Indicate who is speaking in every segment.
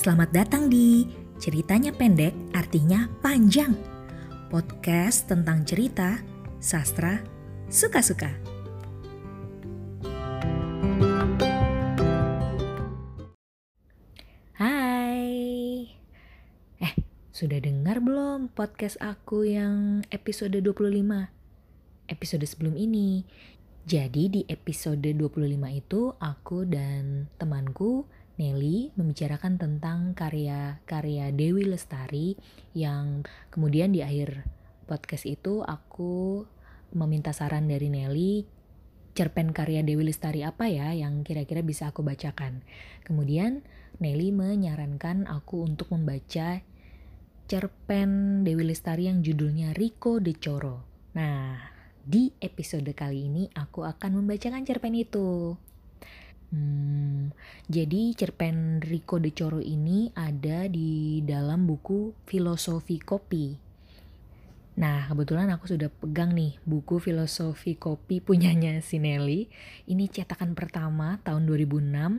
Speaker 1: Selamat datang di Ceritanya Pendek Artinya Panjang. Podcast tentang cerita, sastra, suka-suka. Hai. Eh, sudah dengar belum podcast aku yang episode 25? Episode sebelum ini. Jadi di episode 25 itu aku dan temanku Nelly membicarakan tentang karya-karya Dewi Lestari yang kemudian di akhir podcast itu aku meminta saran dari Nelly cerpen karya Dewi Lestari apa ya yang kira-kira bisa aku bacakan. Kemudian Nelly menyarankan aku untuk membaca cerpen Dewi Lestari yang judulnya Rico de Coro. Nah, di episode kali ini aku akan membacakan cerpen itu. Hmm, jadi cerpen Rico de Coro ini ada di dalam buku Filosofi Kopi. Nah, kebetulan aku sudah pegang nih buku Filosofi Kopi punyanya Sinelli. Ini cetakan pertama tahun 2006.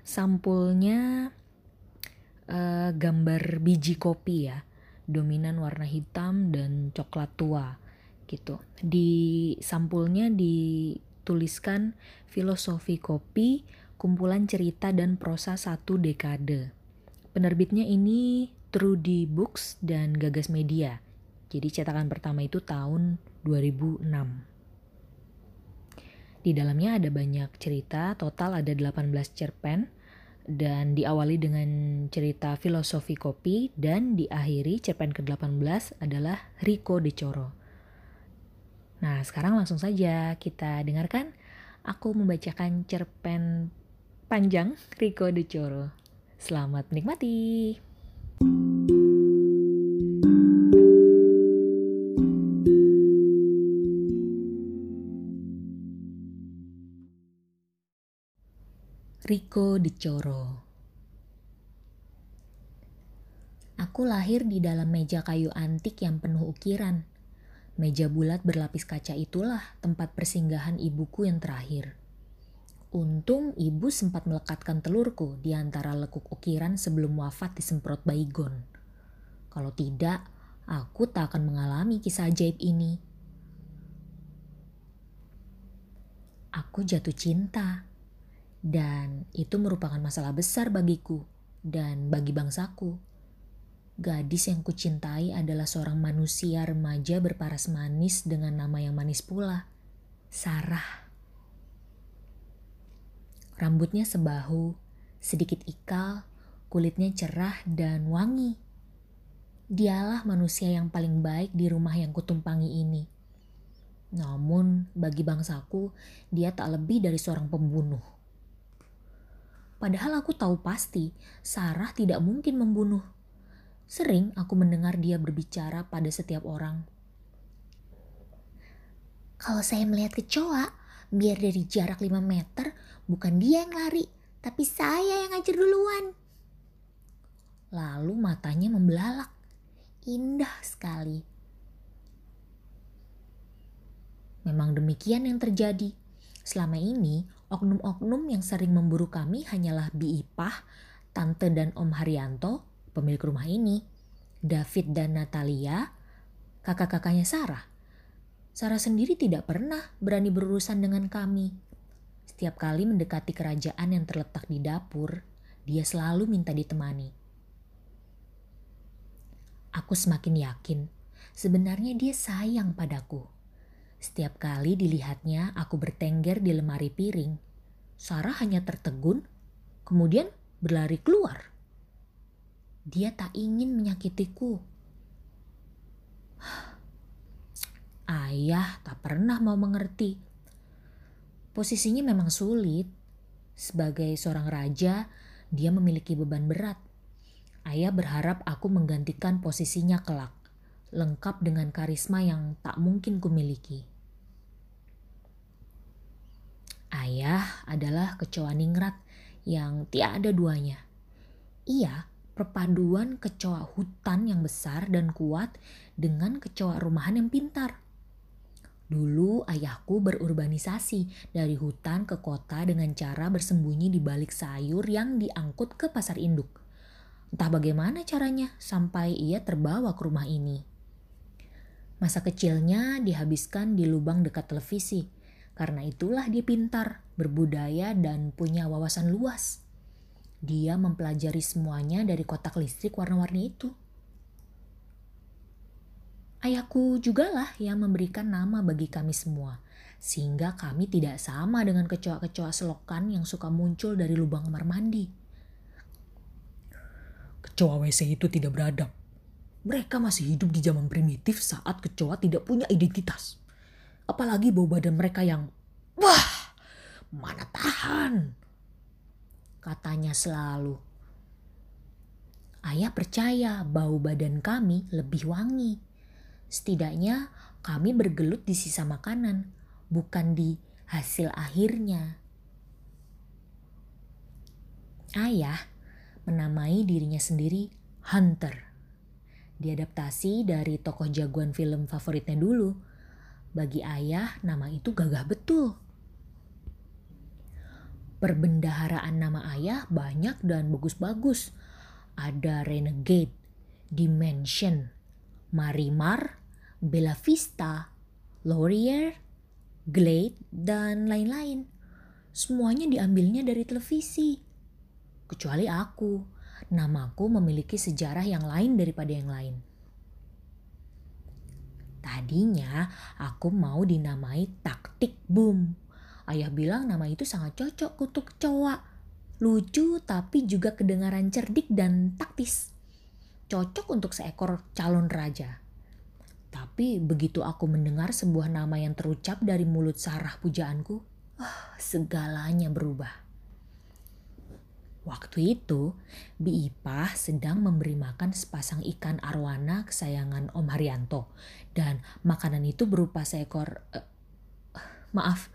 Speaker 1: Sampulnya uh, gambar biji kopi ya. Dominan warna hitam dan coklat tua gitu. Di sampulnya dituliskan filosofi kopi, kumpulan cerita dan prosa satu dekade. Penerbitnya ini Trudy Books dan Gagas Media. Jadi cetakan pertama itu tahun 2006. Di dalamnya ada banyak cerita, total ada 18 cerpen dan diawali dengan cerita filosofi kopi dan diakhiri cerpen ke-18 adalah Rico de Coro. Nah, sekarang langsung saja kita dengarkan aku membacakan cerpen panjang Rico de Coro. Selamat menikmati. Rico de Coro Aku lahir di dalam meja kayu antik yang penuh ukiran Meja bulat berlapis kaca itulah tempat persinggahan ibuku yang terakhir. Untung ibu sempat melekatkan telurku di antara lekuk ukiran sebelum wafat disemprot baygon. Kalau tidak, aku tak akan mengalami kisah ajaib ini. Aku jatuh cinta, dan itu merupakan masalah besar bagiku dan bagi bangsaku. Gadis yang kucintai adalah seorang manusia remaja berparas manis dengan nama yang manis pula. Sarah. Rambutnya sebahu, sedikit ikal, kulitnya cerah dan wangi. Dialah manusia yang paling baik di rumah yang kutumpangi ini. Namun, bagi bangsaku, dia tak lebih dari seorang pembunuh. Padahal aku tahu pasti Sarah tidak mungkin membunuh Sering aku mendengar dia berbicara pada setiap orang. Kalau saya melihat kecoa, biar dari jarak 5 meter, bukan dia yang lari, tapi saya yang ngajar duluan. Lalu matanya membelalak. Indah sekali. Memang demikian yang terjadi. Selama ini, oknum-oknum yang sering memburu kami hanyalah Bi Ipah, Tante dan Om Haryanto, pemilik rumah ini, David dan Natalia, kakak-kakaknya Sarah. Sarah sendiri tidak pernah berani berurusan dengan kami. Setiap kali mendekati kerajaan yang terletak di dapur, dia selalu minta ditemani. Aku semakin yakin sebenarnya dia sayang padaku. Setiap kali dilihatnya aku bertengger di lemari piring, Sarah hanya tertegun, kemudian berlari keluar. Dia tak ingin menyakitiku. Ayah tak pernah mau mengerti. Posisinya memang sulit. Sebagai seorang raja, dia memiliki beban berat. Ayah berharap aku menggantikan posisinya kelak, lengkap dengan karisma yang tak mungkin kumiliki. Ayah adalah kecoa ningrat yang tiada duanya. Ia perpaduan kecoa hutan yang besar dan kuat dengan kecoa rumahan yang pintar. Dulu ayahku berurbanisasi dari hutan ke kota dengan cara bersembunyi di balik sayur yang diangkut ke pasar induk. Entah bagaimana caranya sampai ia terbawa ke rumah ini. Masa kecilnya dihabiskan di lubang dekat televisi. Karena itulah dia pintar, berbudaya, dan punya wawasan luas. Dia mempelajari semuanya dari kotak listrik warna-warni itu. Ayahku jugalah yang memberikan nama bagi kami semua, sehingga kami tidak sama dengan kecoa-kecoa selokan yang suka muncul dari lubang kamar mandi.
Speaker 2: Kecoa WC itu tidak beradab. Mereka masih hidup di zaman primitif saat kecoa tidak punya identitas. Apalagi bau badan mereka yang, wah, mana tahan.
Speaker 1: Katanya selalu. Ayah percaya bau badan kami lebih wangi Setidaknya kami bergelut di sisa makanan, bukan di hasil akhirnya. Ayah menamai dirinya sendiri Hunter. Diadaptasi dari tokoh jagoan film favoritnya dulu. Bagi ayah, nama itu gagah betul. Perbendaharaan nama ayah banyak dan bagus-bagus. Ada Renegade, Dimension, Marimar, Bella Vista, Laurier, Glade, dan lain-lain. Semuanya diambilnya dari televisi. Kecuali aku, namaku memiliki sejarah yang lain daripada yang lain. Tadinya aku mau dinamai Taktik Boom. Ayah bilang nama itu sangat cocok untuk kecoa. Lucu tapi juga kedengaran cerdik dan taktis cocok untuk seekor calon raja. Tapi begitu aku mendengar sebuah nama yang terucap dari mulut Sarah pujaanku, oh, segalanya berubah. Waktu itu, Bi Ipah sedang memberi makan sepasang ikan arwana kesayangan Om Haryanto. Dan makanan itu berupa seekor, uh, maaf,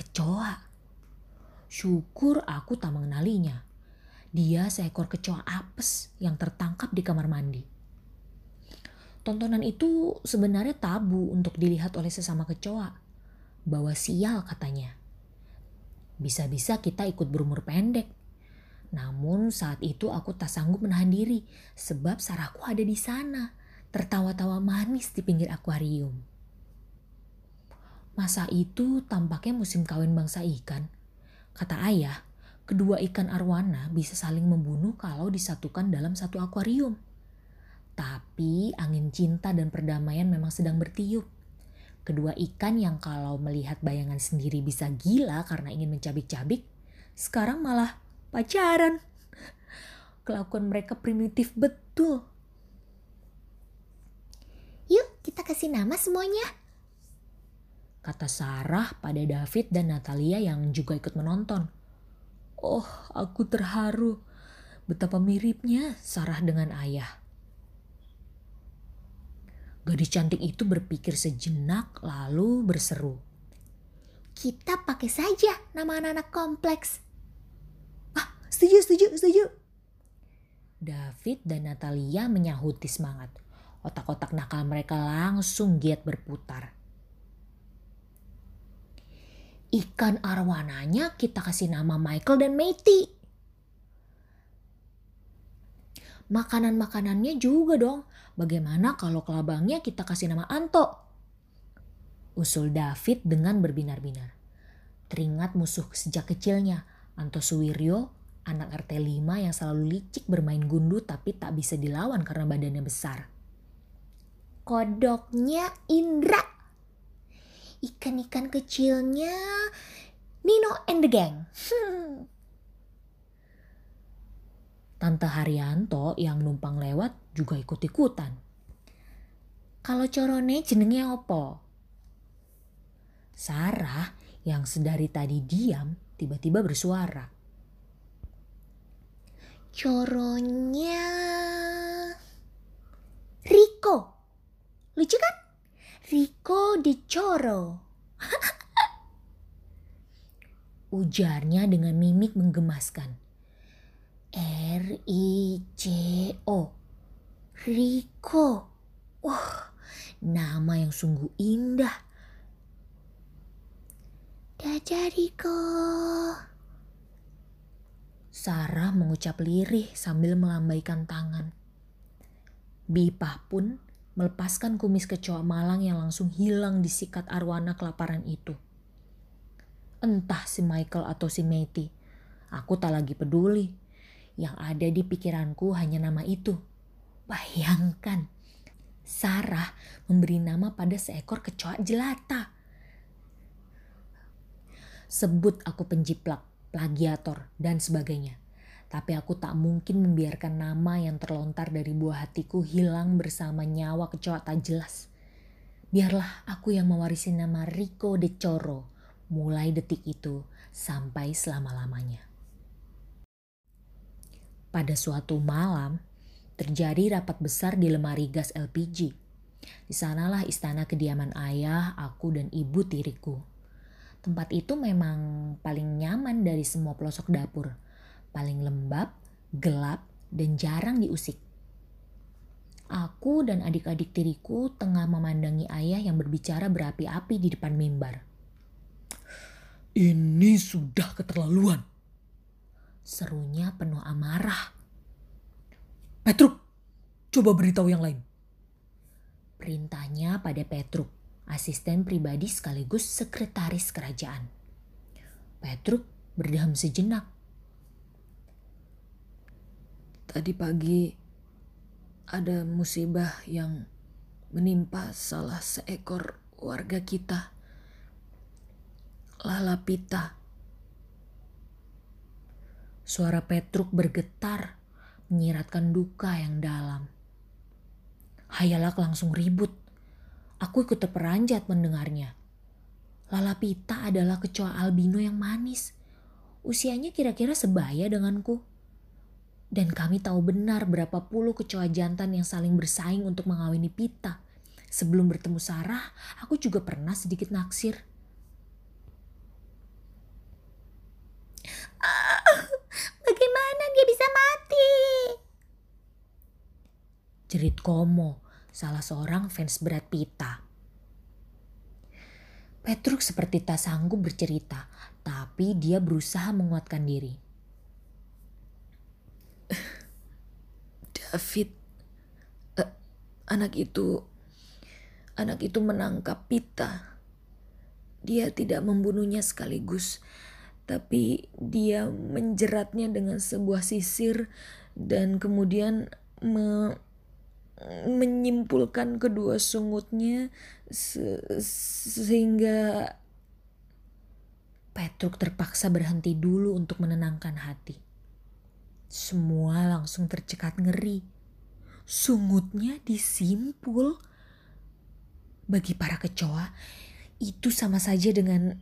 Speaker 1: kecoa. Syukur aku tak mengenalinya. Dia seekor kecoa apes yang tertangkap di kamar mandi. Tontonan itu sebenarnya tabu untuk dilihat oleh sesama kecoa. Bawa sial katanya. Bisa-bisa kita ikut berumur pendek. Namun saat itu aku tak sanggup menahan diri sebab sarahku ada di sana, tertawa-tawa manis di pinggir akuarium. Masa itu tampaknya musim kawin bangsa ikan. Kata ayah, kedua ikan arwana bisa saling membunuh kalau disatukan dalam satu akuarium. Tapi angin cinta dan perdamaian memang sedang bertiup. Kedua ikan yang kalau melihat bayangan sendiri bisa gila karena ingin mencabik-cabik, sekarang malah pacaran. Kelakuan mereka primitif betul.
Speaker 3: Yuk kita kasih nama semuanya.
Speaker 1: Kata Sarah pada David dan Natalia yang juga ikut menonton.
Speaker 2: Oh, aku terharu. Betapa miripnya Sarah dengan ayah.
Speaker 1: Gadis cantik itu berpikir sejenak lalu berseru.
Speaker 3: Kita pakai saja nama anak-anak kompleks.
Speaker 2: Ah, setuju, setuju, setuju.
Speaker 1: David dan Natalia menyahuti semangat. Otak-otak nakal mereka langsung giat berputar. Ikan arwananya kita kasih nama Michael dan Matey. Makanan-makanannya juga dong. Bagaimana kalau kelabangnya kita kasih nama Anto? Usul David dengan berbinar-binar. Teringat musuh sejak kecilnya, Anto Suwiryo, anak RT 5 yang selalu licik bermain gundu tapi tak bisa dilawan karena badannya besar.
Speaker 3: Kodoknya Indra ikan-ikan kecilnya Nino and the Gang.
Speaker 1: Tante Haryanto yang numpang lewat juga ikut-ikutan.
Speaker 3: Kalau corone jenenge opo?
Speaker 1: Sarah yang sedari tadi diam tiba-tiba bersuara.
Speaker 3: Coronya Riko. Lucu kan? Rico dicoro.
Speaker 1: Ujarnya dengan mimik menggemaskan.
Speaker 3: R-I-C-O. Rico. Wah, nama yang sungguh indah. Dadah Rico.
Speaker 1: Sarah mengucap lirih sambil melambaikan tangan. Bipah pun melepaskan kumis kecoa malang yang langsung hilang di sikat arwana kelaparan itu. Entah si Michael atau si Matty, aku tak lagi peduli. Yang ada di pikiranku hanya nama itu. Bayangkan, Sarah memberi nama pada seekor kecoa jelata. Sebut aku penjiplak plagiator, dan sebagainya. Tapi aku tak mungkin membiarkan nama yang terlontar dari buah hatiku hilang bersama nyawa kecoa tak jelas. Biarlah aku yang mewarisi nama Rico de Coro mulai detik itu sampai selama-lamanya. Pada suatu malam, terjadi rapat besar di lemari gas LPG. Di sanalah istana kediaman ayah, aku, dan ibu tiriku. Tempat itu memang paling nyaman dari semua pelosok dapur. Paling lembab, gelap, dan jarang diusik. Aku dan adik-adik tiriku tengah memandangi ayah yang berbicara berapi-api di depan mimbar.
Speaker 4: Ini sudah keterlaluan.
Speaker 1: Serunya penuh amarah.
Speaker 4: Petruk, coba beritahu yang lain.
Speaker 1: Perintahnya pada Petruk asisten pribadi sekaligus sekretaris kerajaan. Petruk berdiam sejenak.
Speaker 4: Tadi pagi ada musibah yang menimpa salah seekor warga kita. Lala Pita.
Speaker 1: Suara Petruk bergetar, menyiratkan duka yang dalam. Hayalak langsung ribut. Aku ikut terperanjat mendengarnya. Lala Pita adalah kecoa albino yang manis. Usianya kira-kira sebaya denganku. Dan kami tahu benar berapa puluh kecoa jantan yang saling bersaing untuk mengawini Pita. Sebelum bertemu Sarah, aku juga pernah sedikit naksir.
Speaker 5: Ah, bagaimana dia bisa mati?
Speaker 1: Jerit Komo salah seorang fans berat Pita. Petruk seperti tak sanggup bercerita, tapi dia berusaha menguatkan diri.
Speaker 4: David, uh, anak itu, anak itu menangkap Pita. Dia tidak membunuhnya sekaligus, tapi dia menjeratnya dengan sebuah sisir dan kemudian me menyimpulkan kedua sungutnya se sehingga
Speaker 1: Petruk terpaksa berhenti dulu untuk menenangkan hati. Semua langsung tercekat ngeri. Sungutnya disimpul. Bagi para kecoa, itu sama saja dengan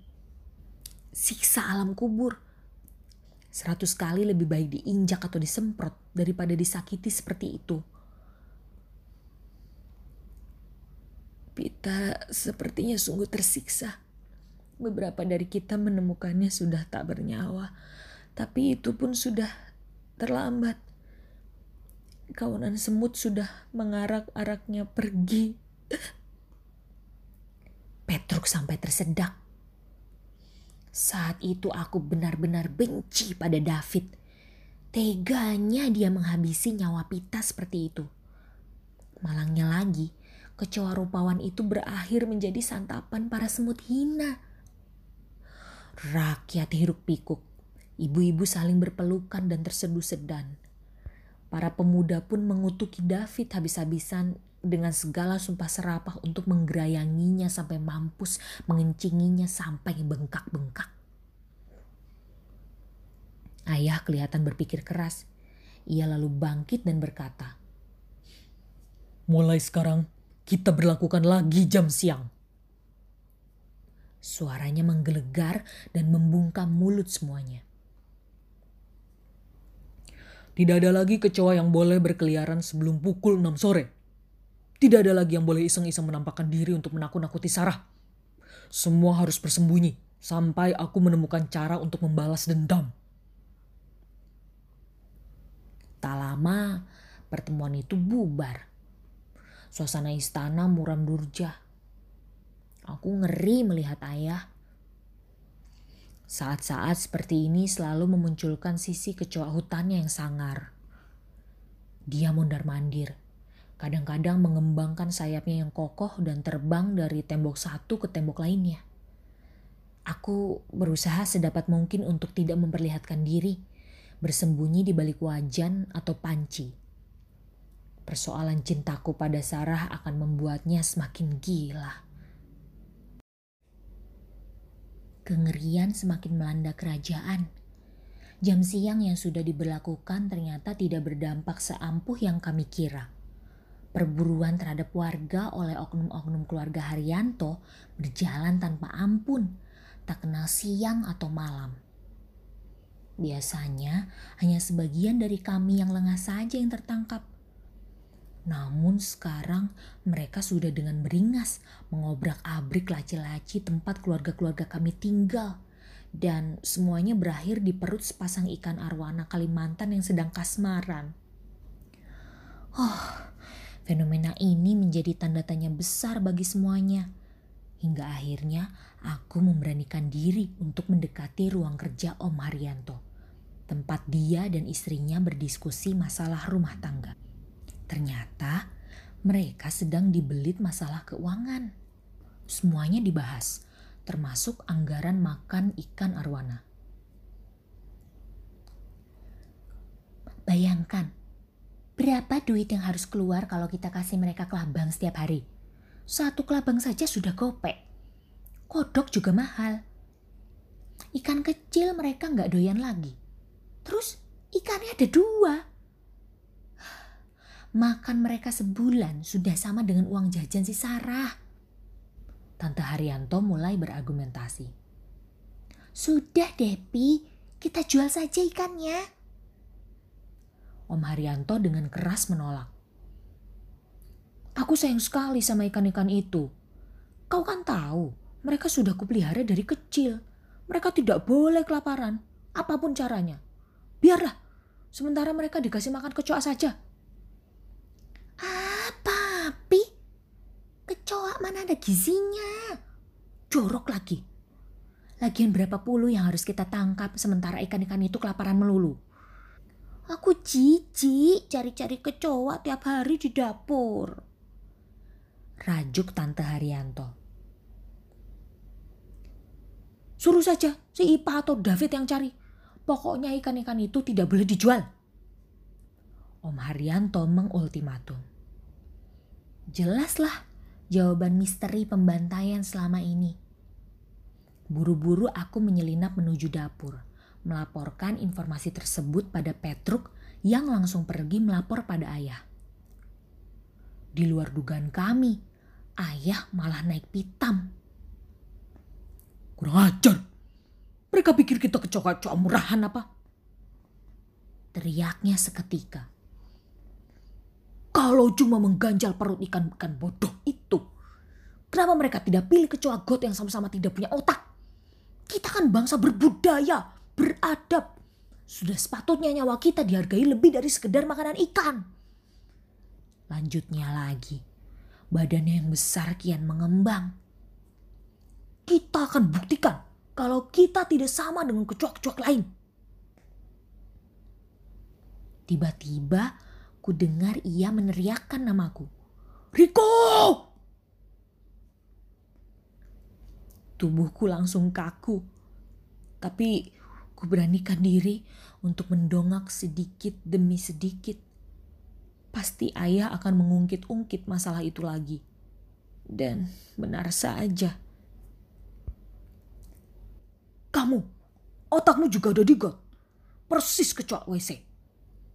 Speaker 1: siksa alam kubur. Seratus kali lebih baik diinjak atau disemprot daripada disakiti seperti itu.
Speaker 4: Pita sepertinya sungguh tersiksa. Beberapa dari kita menemukannya sudah tak bernyawa, tapi itu pun sudah terlambat. Kawanan semut sudah mengarak-araknya pergi.
Speaker 1: Petruk sampai tersedak. Saat itu aku benar-benar benci pada David. Teganya dia menghabisi nyawa Pita seperti itu. Malangnya lagi, kecoa rupawan itu berakhir menjadi santapan para semut hina. Rakyat hiruk pikuk, ibu-ibu saling berpelukan dan terseduh sedan. Para pemuda pun mengutuki David habis-habisan dengan segala sumpah serapah untuk menggerayanginya sampai mampus, mengencinginya sampai bengkak-bengkak. Ayah kelihatan berpikir keras. Ia lalu bangkit dan berkata,
Speaker 4: Mulai sekarang kita berlakukan lagi jam siang.
Speaker 1: Suaranya menggelegar dan membungkam mulut semuanya.
Speaker 4: Tidak ada lagi kecoa yang boleh berkeliaran sebelum pukul 6 sore. Tidak ada lagi yang boleh iseng-iseng menampakkan diri untuk menakut-nakuti Sarah. Semua harus bersembunyi sampai aku menemukan cara untuk membalas dendam.
Speaker 1: Tak lama, pertemuan itu bubar. Suasana istana muram durja. Aku ngeri melihat ayah. Saat-saat seperti ini selalu memunculkan sisi kecoa hutannya yang sangar. Dia mondar-mandir, kadang-kadang mengembangkan sayapnya yang kokoh dan terbang dari tembok satu ke tembok lainnya. Aku berusaha sedapat mungkin untuk tidak memperlihatkan diri, bersembunyi di balik wajan atau panci. Persoalan cintaku pada Sarah akan membuatnya semakin gila. Kengerian semakin melanda kerajaan. Jam siang yang sudah diberlakukan ternyata tidak berdampak seampuh yang kami kira. Perburuan terhadap warga oleh oknum-oknum keluarga Haryanto berjalan tanpa ampun, tak kenal siang atau malam. Biasanya hanya sebagian dari kami yang lengah saja yang tertangkap. Namun sekarang mereka sudah dengan beringas mengobrak-abrik laci-laci tempat keluarga-keluarga kami tinggal. Dan semuanya berakhir di perut sepasang ikan arwana Kalimantan yang sedang kasmaran. Oh, fenomena ini menjadi tanda tanya besar bagi semuanya. Hingga akhirnya aku memberanikan diri untuk mendekati ruang kerja Om Haryanto. Tempat dia dan istrinya berdiskusi masalah rumah tangga. Ternyata mereka sedang dibelit masalah keuangan. Semuanya dibahas, termasuk anggaran makan ikan arwana.
Speaker 6: Bayangkan, berapa duit yang harus keluar kalau kita kasih mereka kelabang setiap hari? Satu kelabang saja sudah gopek. Kodok juga mahal. Ikan kecil mereka nggak doyan lagi. Terus ikannya ada dua makan mereka sebulan sudah sama dengan uang jajan si Sarah.
Speaker 1: Tante Haryanto mulai berargumentasi.
Speaker 6: Sudah Depi, kita jual saja ikannya.
Speaker 1: Om Haryanto dengan keras menolak. Aku sayang sekali sama ikan-ikan itu. Kau kan tahu, mereka sudah kupelihara dari kecil. Mereka tidak boleh kelaparan, apa pun caranya. Biarlah, sementara mereka dikasih makan kecoa saja.
Speaker 6: Kecoa mana ada gizinya?
Speaker 1: Jorok lagi. Lagian berapa puluh yang harus kita tangkap sementara ikan-ikan itu kelaparan melulu.
Speaker 6: Aku jijik cari-cari kecoa tiap hari di dapur.
Speaker 1: Rajuk Tante Haryanto.
Speaker 7: Suruh saja si Ipa atau David yang cari. Pokoknya ikan-ikan itu tidak boleh dijual.
Speaker 1: Om Haryanto mengultimatum.
Speaker 6: Jelaslah jawaban misteri pembantaian selama ini.
Speaker 1: Buru-buru aku menyelinap menuju dapur, melaporkan informasi tersebut pada Petruk yang langsung pergi melapor pada ayah. Di luar dugaan kami, ayah malah naik pitam.
Speaker 7: Kurang ajar. Mereka pikir kita kecoa-coa murahan apa?
Speaker 1: Teriaknya seketika.
Speaker 7: Kalau cuma mengganjal perut ikan-ikan bodoh itu, kenapa mereka tidak pilih kecoa got yang sama-sama tidak punya otak? Kita kan bangsa berbudaya, beradab. Sudah sepatutnya nyawa kita dihargai lebih dari sekedar makanan ikan.
Speaker 1: Lanjutnya lagi, badannya yang besar kian mengembang.
Speaker 7: Kita akan buktikan kalau kita tidak sama dengan kecoa-kecoa lain.
Speaker 1: Tiba-tiba ku dengar ia meneriakkan namaku.
Speaker 7: Riko!
Speaker 1: Tubuhku langsung kaku. Tapi ku beranikan diri untuk mendongak sedikit demi sedikit. Pasti ayah akan mengungkit-ungkit masalah itu lagi. Dan benar saja.
Speaker 7: Kamu, otakmu juga udah digot. Persis kecoa WC.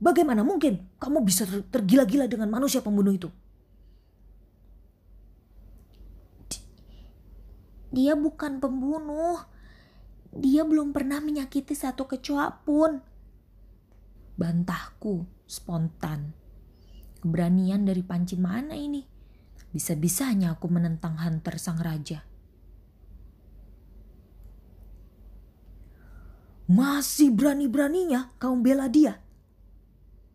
Speaker 7: Bagaimana mungkin kamu bisa tergila-gila dengan manusia pembunuh itu?
Speaker 6: Dia bukan pembunuh. Dia belum pernah menyakiti satu kecoa pun.
Speaker 1: Bantahku spontan. Keberanian dari panci mana ini? Bisa-bisanya aku menentang Hunter sang raja.
Speaker 7: Masih berani-beraninya kau bela dia?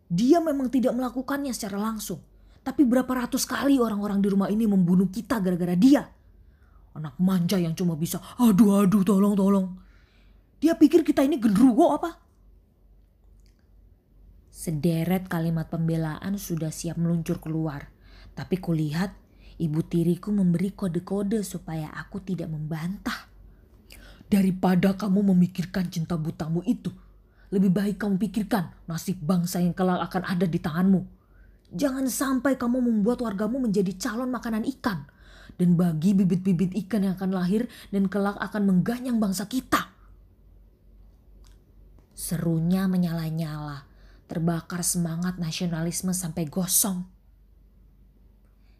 Speaker 7: Dia memang tidak melakukannya secara langsung. Tapi berapa ratus kali orang-orang di rumah ini membunuh kita gara-gara dia. Anak manja yang cuma bisa aduh aduh tolong tolong.
Speaker 8: Dia pikir kita ini genruwo apa?
Speaker 1: Sederet kalimat pembelaan sudah siap meluncur keluar. Tapi kulihat ibu tiriku memberi kode-kode supaya aku tidak membantah.
Speaker 8: Daripada kamu memikirkan cinta butamu itu, lebih baik kamu pikirkan nasib bangsa yang kelak akan ada di tanganmu. Jangan sampai kamu membuat wargamu menjadi calon makanan ikan. Dan bagi bibit-bibit ikan yang akan lahir dan kelak akan mengganyang bangsa kita.
Speaker 1: Serunya menyala-nyala terbakar semangat nasionalisme sampai gosong.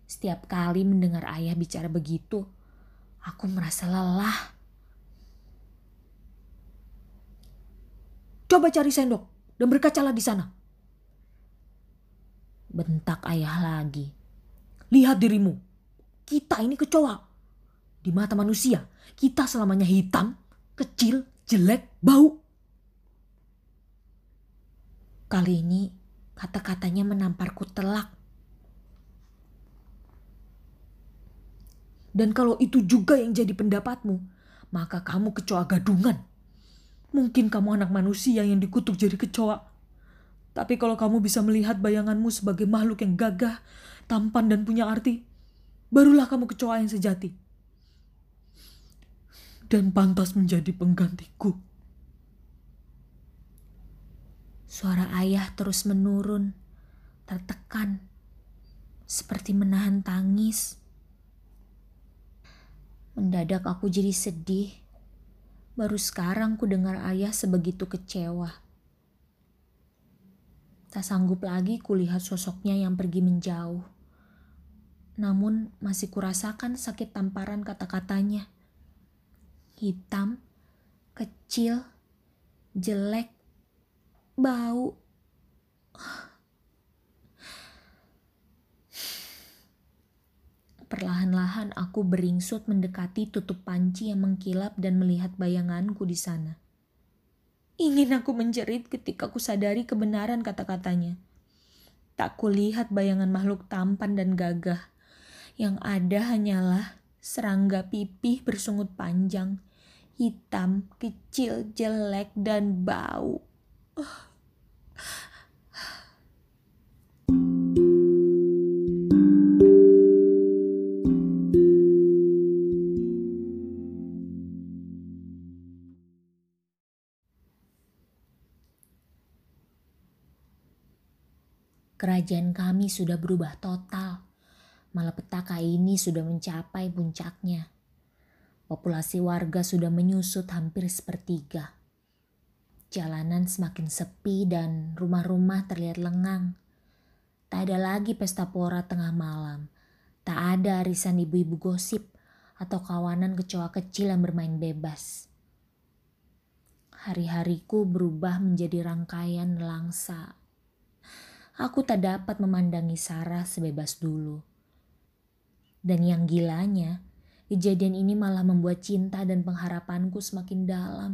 Speaker 1: Setiap kali mendengar ayah bicara begitu, aku merasa lelah.
Speaker 8: Coba cari sendok dan berkacalah di sana.
Speaker 1: Bentak ayah lagi.
Speaker 8: Lihat dirimu. Kita ini kecoa. Di mata manusia, kita selamanya hitam, kecil, jelek, bau.
Speaker 1: Kali ini kata-katanya menamparku telak.
Speaker 8: Dan kalau itu juga yang jadi pendapatmu, maka kamu kecoa gadungan. Mungkin kamu anak manusia yang dikutuk jadi kecoa. Tapi kalau kamu bisa melihat bayanganmu sebagai makhluk yang gagah, tampan dan punya arti, barulah kamu kecoa yang sejati. Dan pantas menjadi penggantiku.
Speaker 1: Suara ayah terus menurun, tertekan, seperti menahan tangis. Mendadak aku jadi sedih. Baru sekarang ku dengar ayah sebegitu kecewa. Tak sanggup lagi kulihat sosoknya yang pergi menjauh. Namun masih kurasakan sakit tamparan kata-katanya. Hitam, kecil, jelek, bau. Perlahan-lahan aku beringsut mendekati tutup panci yang mengkilap dan melihat bayanganku di sana. Ingin aku menjerit ketika ku sadari kebenaran kata-katanya. Tak kulihat bayangan makhluk tampan dan gagah. Yang ada hanyalah serangga pipih bersungut panjang, hitam, kecil, jelek, dan bau. Oh. Kerajaan kami sudah berubah total. Malapetaka ini sudah mencapai puncaknya. Populasi warga sudah menyusut hampir sepertiga. Jalanan semakin sepi dan rumah-rumah terlihat lengang. Tak ada lagi pesta pora tengah malam. Tak ada arisan ibu-ibu gosip atau kawanan kecoa kecil yang bermain bebas. Hari-hariku berubah menjadi rangkaian langsa aku tak dapat memandangi Sarah sebebas dulu. Dan yang gilanya, kejadian ini malah membuat cinta dan pengharapanku semakin dalam.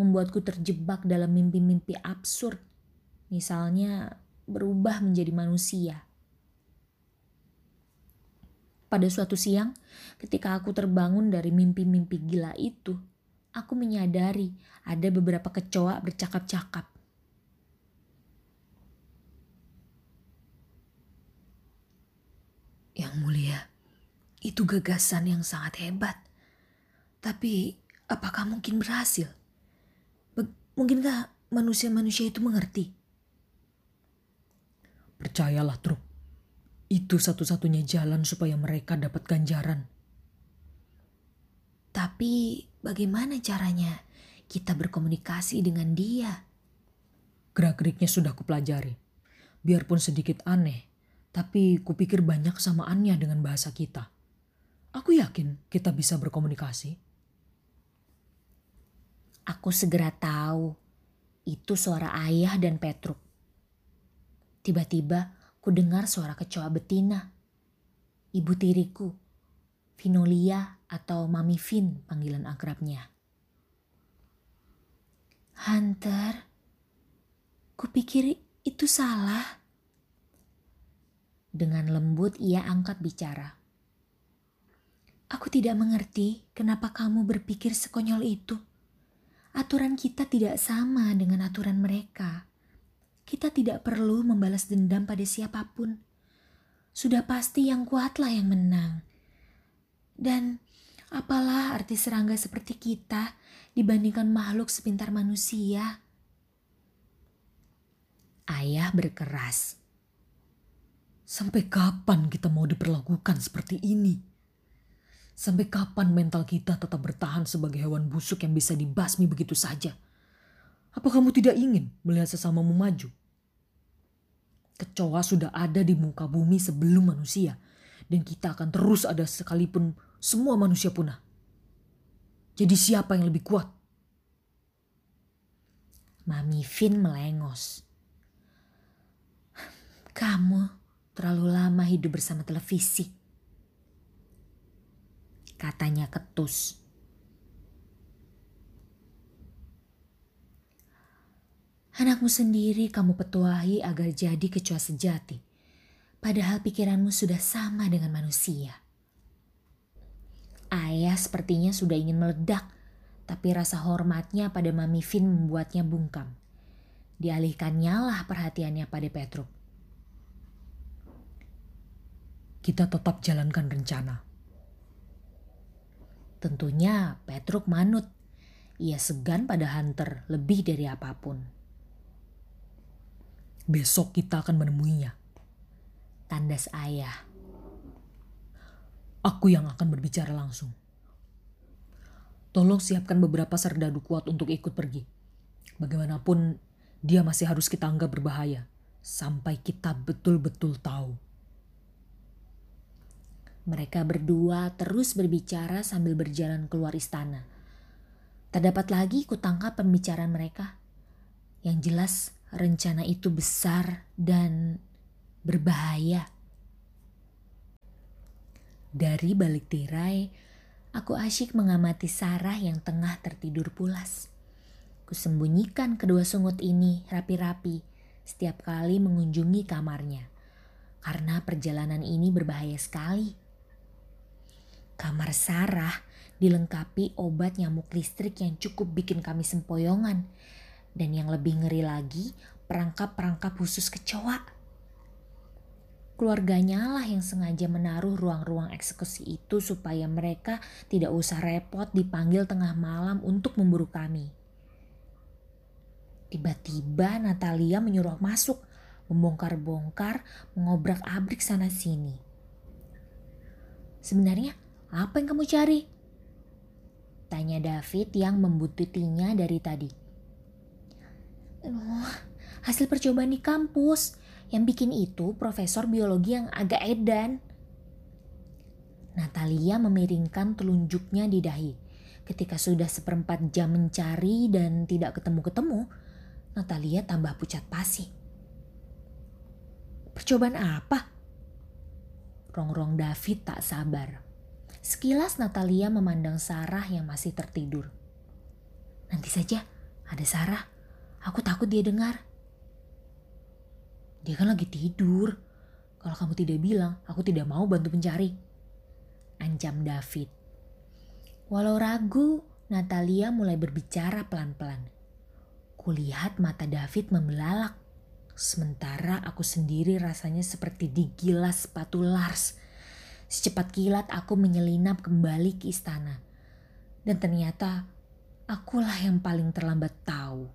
Speaker 1: Membuatku terjebak dalam mimpi-mimpi absurd. Misalnya, berubah menjadi manusia. Pada suatu siang, ketika aku terbangun dari mimpi-mimpi gila itu, aku menyadari ada beberapa kecoa bercakap-cakap.
Speaker 8: Yang mulia, itu gagasan yang sangat hebat. Tapi apakah mungkin berhasil? Be mungkinkah manusia-manusia itu mengerti? Percayalah, Truk. Itu satu-satunya jalan supaya mereka dapat ganjaran.
Speaker 1: Tapi bagaimana caranya kita berkomunikasi dengan dia?
Speaker 8: Gerak-geriknya sudah kupelajari. Biarpun sedikit aneh, tapi kupikir banyak kesamaannya dengan bahasa kita. Aku yakin kita bisa berkomunikasi.
Speaker 1: Aku segera tahu itu suara ayah dan Petruk. Tiba-tiba ku dengar suara kecoa betina. Ibu tiriku, Vinolia atau Mami Vin panggilan akrabnya. Hunter, kupikir itu salah. Dengan lembut ia angkat bicara. Aku tidak mengerti kenapa kamu berpikir sekonyol itu. aturan kita tidak sama dengan aturan mereka. Kita tidak perlu membalas dendam pada siapa pun. Sudah pasti yang kuatlah yang menang. Dan apalah arti serangga seperti kita dibandingkan makhluk sepintar manusia?
Speaker 9: Ayah berkeras. Sampai kapan kita mau diperlakukan seperti ini? Sampai kapan mental kita tetap bertahan sebagai hewan busuk yang bisa dibasmi begitu saja? Apa kamu tidak ingin melihat sesamamu maju? Kecoa sudah ada di muka bumi sebelum manusia. Dan kita akan terus ada sekalipun semua manusia punah. Jadi siapa yang lebih kuat?
Speaker 1: Mami Vin melengos. Kamu terlalu lama hidup bersama televisi katanya ketus. Anakmu sendiri kamu petuahi agar jadi kecoa sejati, padahal pikiranmu sudah sama dengan manusia. Ayah sepertinya sudah ingin meledak, tapi rasa hormatnya pada Mami Vin membuatnya bungkam. Dialihkannya lah perhatiannya pada Petruk.
Speaker 9: Kita tetap jalankan rencana.
Speaker 1: Tentunya Petruk manut. Ia segan pada Hunter lebih dari apa pun.
Speaker 9: Besok kita akan menemuinya.
Speaker 1: Tandas ayah.
Speaker 9: Aku yang akan berbicara langsung. Tolong siapkan beberapa serdadu kuat untuk ikut pergi. Bagaimanapun dia masih harus kita anggap berbahaya sampai kita betul-betul tahu
Speaker 1: mereka berdua terus berbicara sambil berjalan keluar istana. Terdapat lagi kutangkap pembicaraan mereka. Yang jelas rencana itu besar dan berbahaya. Dari balik tirai, aku asyik mengamati Sarah yang tengah tertidur pulas. Kusembunyikan kedua sungut ini rapi-rapi setiap kali mengunjungi kamarnya. Karena perjalanan ini berbahaya sekali. Kamar Sarah dilengkapi obat nyamuk listrik yang cukup bikin kami sempoyongan. Dan yang lebih ngeri lagi, perangkap-perangkap khusus kecoa. Keluarganya lah yang sengaja menaruh ruang-ruang eksekusi itu supaya mereka tidak usah repot dipanggil tengah malam untuk memburu kami. Tiba-tiba Natalia menyuruh masuk, membongkar-bongkar, mengobrak-abrik sana-sini. Sebenarnya apa yang kamu cari? Tanya David yang membututinya dari tadi. Oh, hasil percobaan di kampus. Yang bikin itu profesor biologi yang agak edan. Natalia memiringkan telunjuknya di dahi. Ketika sudah seperempat jam mencari dan tidak ketemu-ketemu, Natalia tambah pucat pasi. Percobaan apa? Rongrong David tak sabar. Sekilas Natalia memandang Sarah yang masih tertidur. Nanti saja, ada Sarah. Aku takut dia dengar. Dia kan lagi tidur. Kalau kamu tidak bilang, aku tidak mau bantu mencari. Ancam David. Walau ragu, Natalia mulai berbicara pelan-pelan. Kulihat mata David membelalak. Sementara aku sendiri rasanya seperti digilas sepatu Lars Secepat kilat aku menyelinap kembali ke istana. Dan ternyata akulah yang paling terlambat tahu.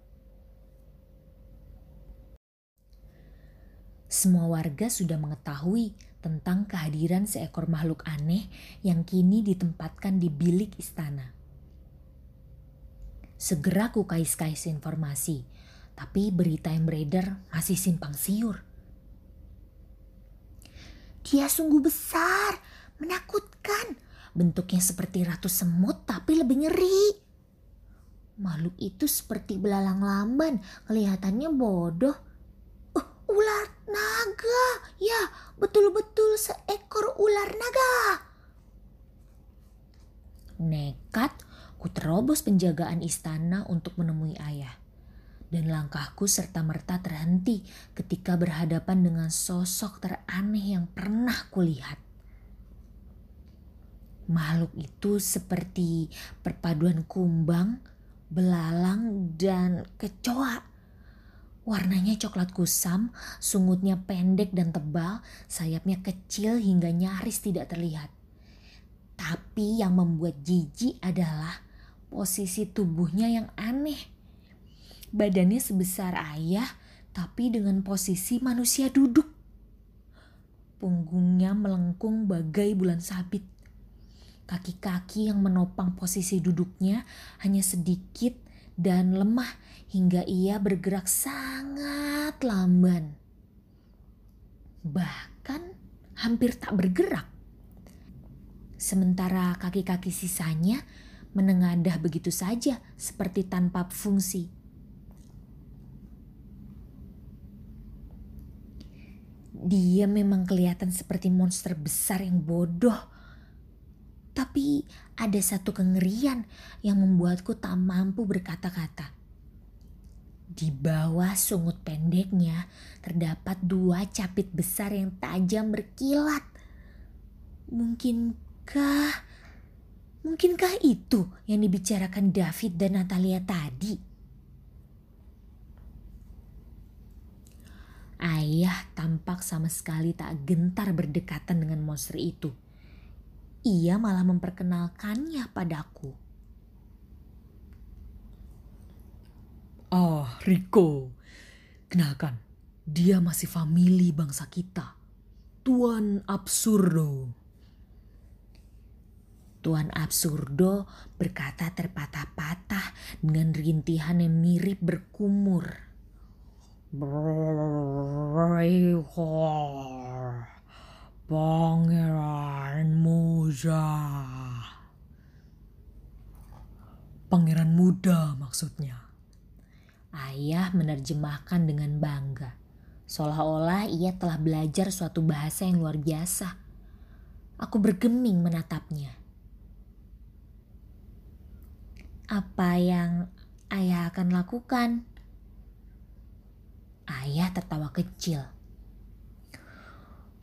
Speaker 1: Semua warga sudah mengetahui tentang kehadiran seekor makhluk aneh yang kini ditempatkan di bilik istana. Segera ku kais-kais informasi, tapi berita yang beredar masih simpang siur. Dia sungguh besar, menakutkan. Bentuknya seperti ratu semut tapi lebih ngeri. Makhluk itu seperti belalang lamban, kelihatannya bodoh. Uh, ular naga, ya betul-betul seekor ular naga. Nekat, ku terobos penjagaan istana untuk menemui ayah dan langkahku serta-merta terhenti ketika berhadapan dengan sosok teraneh yang pernah kulihat. Makhluk itu seperti perpaduan kumbang, belalang, dan kecoa. Warnanya coklat kusam, sungutnya pendek dan tebal, sayapnya kecil hingga nyaris tidak terlihat. Tapi yang membuat jijik adalah posisi tubuhnya yang aneh. Badannya sebesar ayah, tapi dengan posisi manusia duduk. Punggungnya melengkung bagai bulan sabit. Kaki-kaki yang menopang posisi duduknya hanya sedikit dan lemah hingga ia bergerak sangat lamban. Bahkan hampir tak bergerak. Sementara kaki-kaki sisanya menengadah begitu saja seperti tanpa fungsi. Dia memang kelihatan seperti monster besar yang bodoh. Tapi ada satu kengerian yang membuatku tak mampu berkata-kata. Di bawah sungut pendeknya terdapat dua capit besar yang tajam berkilat. Mungkinkah mungkinkah itu yang dibicarakan David dan Natalia tadi? Ayah tampak sama sekali tak gentar berdekatan dengan monster itu. Ia malah memperkenalkannya padaku.
Speaker 9: Ah, Rico. Kenalkan, dia masih famili bangsa kita. Tuan Absurdo.
Speaker 1: Tuan Absurdo berkata terpatah-patah dengan rintihan yang mirip berkumur.
Speaker 9: Breakor. Pangeran muda. Pangeran muda maksudnya.
Speaker 1: Ayah menerjemahkan dengan bangga. Seolah-olah ia telah belajar suatu bahasa yang luar biasa. Aku bergeming menatapnya. Apa yang ayah akan lakukan? Ayah tertawa kecil.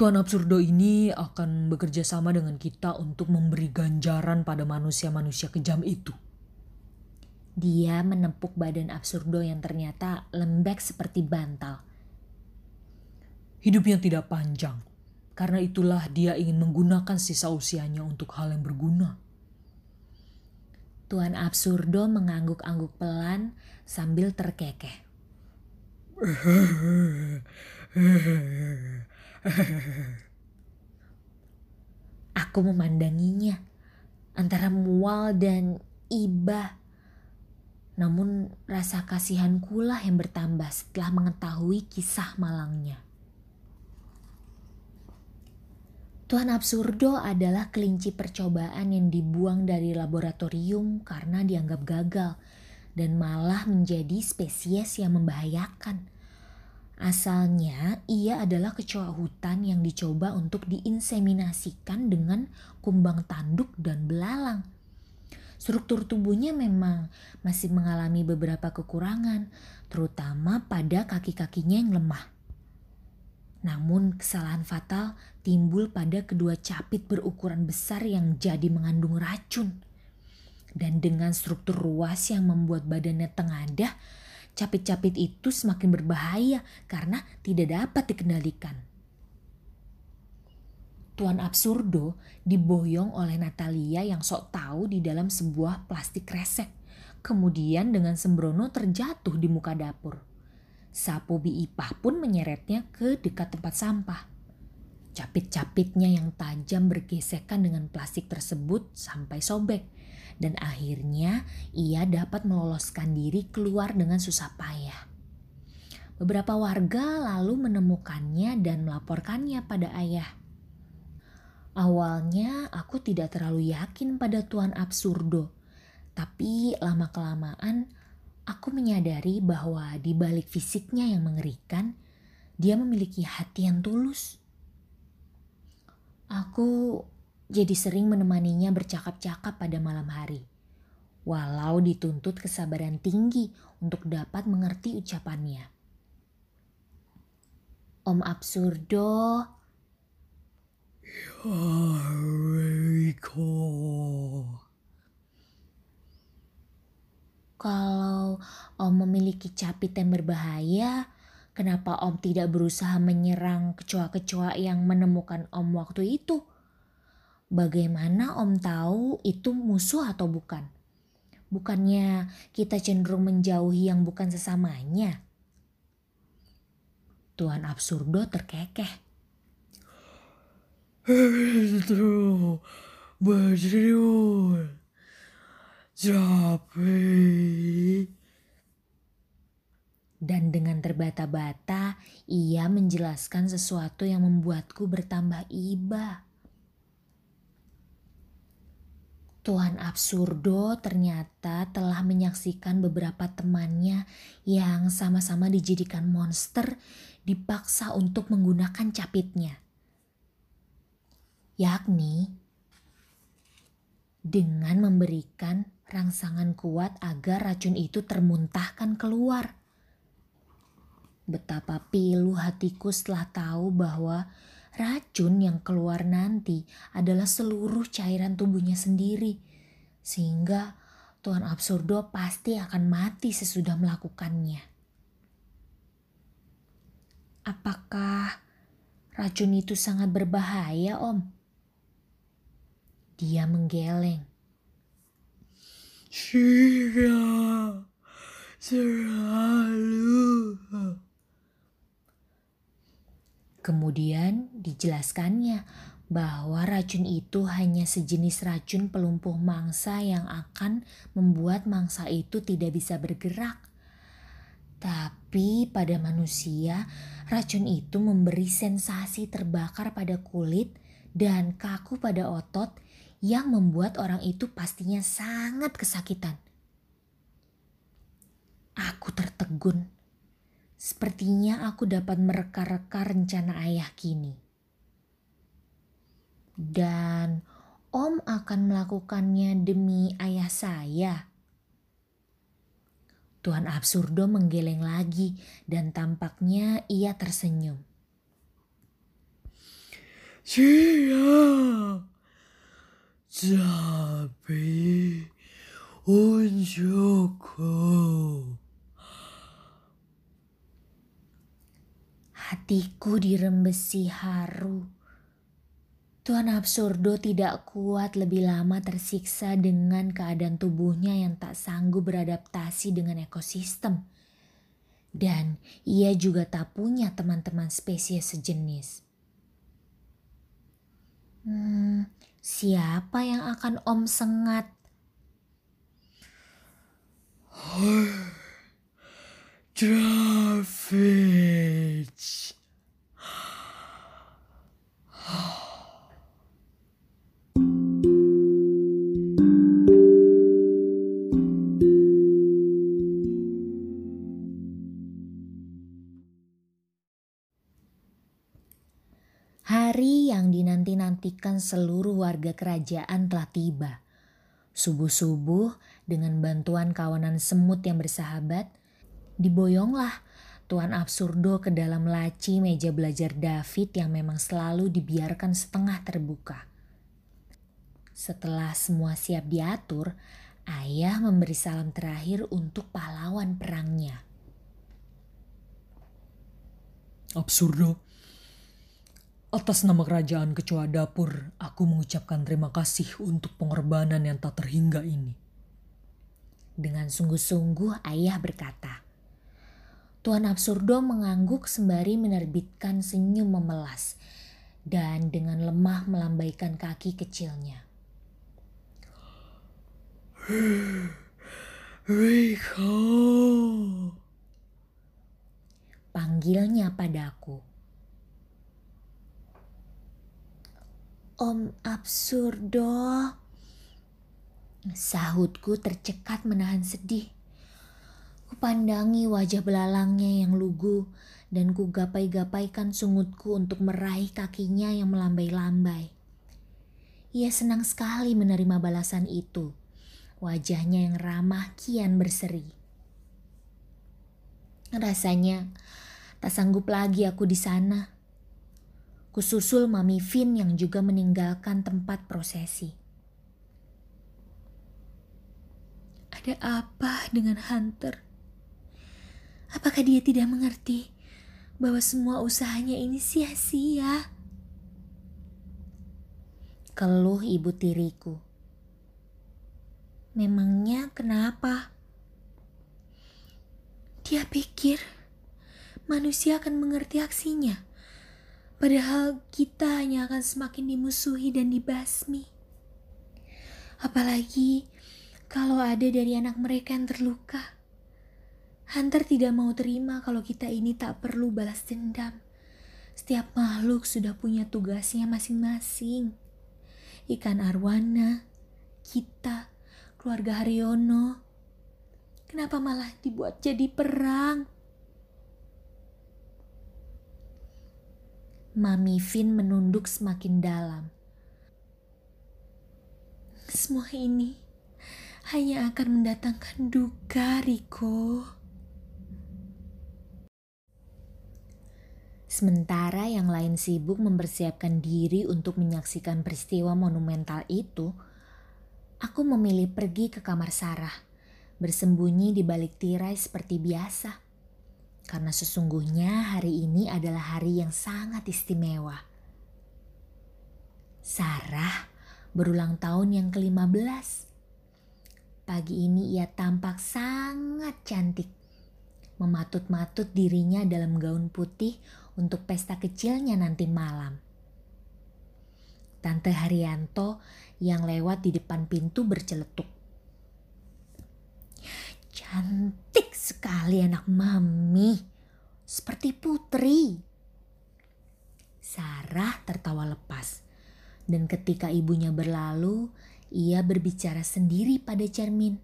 Speaker 9: Tuan Absurdo ini akan bekerja sama dengan kita untuk memberi ganjaran pada manusia-manusia kejam itu.
Speaker 1: Dia menepuk badan Absurdo yang ternyata lembek seperti bantal.
Speaker 9: Hidupnya tidak panjang, karena itulah dia ingin menggunakan sisa usianya untuk hal yang berguna.
Speaker 1: Tuan Absurdo mengangguk-angguk pelan sambil terkekeh. Aku memandanginya antara mual dan iba. Namun rasa kasihanku lah yang bertambah setelah mengetahui kisah malangnya. Tuhan Absurdo adalah kelinci percobaan yang dibuang dari laboratorium karena dianggap gagal dan malah menjadi spesies yang membahayakan. Asalnya ia adalah kecoa hutan yang dicoba untuk diinseminasikan dengan kumbang tanduk dan belalang. Struktur tubuhnya memang masih mengalami beberapa kekurangan, terutama pada kaki-kakinya yang lemah. Namun kesalahan fatal timbul pada kedua capit berukuran besar yang jadi mengandung racun. Dan dengan struktur ruas yang membuat badannya tengadah, capit-capit itu semakin berbahaya karena tidak dapat dikendalikan. Tuan Absurdo diboyong oleh Natalia yang sok tahu di dalam sebuah plastik kresek. Kemudian dengan sembrono terjatuh di muka dapur. Sapu Biipah pun menyeretnya ke dekat tempat sampah. Capit-capitnya yang tajam bergesekan dengan plastik tersebut sampai sobek dan akhirnya ia dapat meloloskan diri keluar dengan susah payah. Beberapa warga lalu menemukannya dan melaporkannya pada ayah. Awalnya aku tidak terlalu yakin pada Tuan Absurdo, tapi lama-kelamaan aku menyadari bahwa di balik fisiknya yang mengerikan, dia memiliki hati yang tulus. Aku jadi sering menemaninya bercakap-cakap pada malam hari. Walau dituntut kesabaran tinggi untuk dapat mengerti ucapannya. Om Absurdo.
Speaker 9: Rico.
Speaker 1: Kalau Om memiliki capit yang berbahaya, kenapa Om tidak berusaha menyerang kecoa-kecoa yang menemukan Om waktu itu? Bagaimana Om tahu itu musuh atau bukan? Bukannya kita cenderung menjauhi yang bukan sesamanya? Tuan Absurdo terkekeh.
Speaker 9: Itu berjudul capek.
Speaker 1: Dan dengan terbata-bata, ia menjelaskan sesuatu yang membuatku bertambah iba. Tuan Absurdo ternyata telah menyaksikan beberapa temannya yang sama-sama dijadikan monster dipaksa untuk menggunakan capitnya. Yakni dengan memberikan rangsangan kuat agar racun itu termuntahkan keluar. Betapa pilu hatiku setelah tahu bahwa racun yang keluar nanti adalah seluruh cairan tubuhnya sendiri. Sehingga Tuan Absurdo pasti akan mati sesudah melakukannya. Apakah racun itu sangat berbahaya, Om? Dia menggeleng.
Speaker 9: Tidak selalu.
Speaker 1: Kemudian dijelaskannya bahwa racun itu hanya sejenis racun pelumpuh mangsa yang akan membuat mangsa itu tidak bisa bergerak. Tapi pada manusia, racun itu memberi sensasi terbakar pada kulit dan kaku pada otot yang membuat orang itu pastinya sangat kesakitan. Aku tertegun. Sepertinya aku dapat mereka-reka rencana ayah kini. Dan Om akan melakukannya demi ayah saya. Tuan Absurdo menggeleng lagi dan tampaknya ia tersenyum.
Speaker 9: Tidak. Tapi untukku.
Speaker 1: Hatiku dirembesi haru. Tuan Absurdo tidak kuat lebih lama tersiksa dengan keadaan tubuhnya yang tak sanggup beradaptasi dengan ekosistem. Dan ia juga tak punya teman-teman spesies sejenis. Hmm, siapa yang akan Om sengat?
Speaker 9: Traffic.
Speaker 1: Hari yang dinanti-nantikan seluruh warga kerajaan telah tiba. Subuh-subuh, dengan bantuan kawanan semut yang bersahabat, diboyonglah Tuan Absurdo ke dalam laci meja belajar David yang memang selalu dibiarkan setengah terbuka. Setelah semua siap diatur, ayah memberi salam terakhir untuk pahlawan perangnya.
Speaker 9: Absurdo. Atas nama kerajaan kecoa dapur, aku mengucapkan terima kasih untuk pengorbanan yang tak terhingga ini.
Speaker 1: Dengan sungguh-sungguh ayah berkata. Tuan Absurdo mengangguk sembari menerbitkan senyum memelas dan dengan lemah melambaikan kaki kecilnya.
Speaker 9: Rico.
Speaker 1: Panggilnya padaku. Om Absurdo. Sahutku tercekat menahan sedih. Kupandangi wajah belalangnya yang lugu dan ku gapai-gapaikan sungutku untuk meraih kakinya yang melambai-lambai. Ia senang sekali menerima balasan itu. Wajahnya yang ramah kian berseri. Rasanya tak sanggup lagi aku di sana Kususul Mami Vin yang juga meninggalkan tempat prosesi. Ada apa dengan Hunter? Apakah dia tidak mengerti bahwa semua usahanya ini sia-sia? Keluh ibu tiriku. Memangnya kenapa? Dia pikir manusia akan mengerti aksinya. Padahal kita hanya akan semakin dimusuhi dan dibasmi. Apalagi kalau ada dari anak mereka yang terluka. Hunter tidak mau terima kalau kita ini tak perlu balas dendam. Setiap makhluk sudah punya tugasnya masing-masing. Ikan arwana, kita, keluarga Haryono. Kenapa malah dibuat jadi perang? Mami Vin menunduk semakin dalam. Semua ini hanya akan mendatangkan duka, Riko. Sementara yang lain sibuk mempersiapkan diri untuk menyaksikan peristiwa monumental itu, aku memilih pergi ke kamar Sarah, bersembunyi di balik tirai seperti biasa. Karena sesungguhnya hari ini adalah hari yang sangat istimewa. Sarah berulang tahun yang ke-15 Pagi ini ia tampak sangat cantik. Mematut-matut dirinya dalam gaun putih untuk pesta kecilnya nanti malam. Tante Haryanto yang lewat di depan pintu berceletuk. Cantik sekali anak mami. Seperti putri. Sarah tertawa lepas. Dan ketika ibunya berlalu, ia berbicara sendiri pada cermin.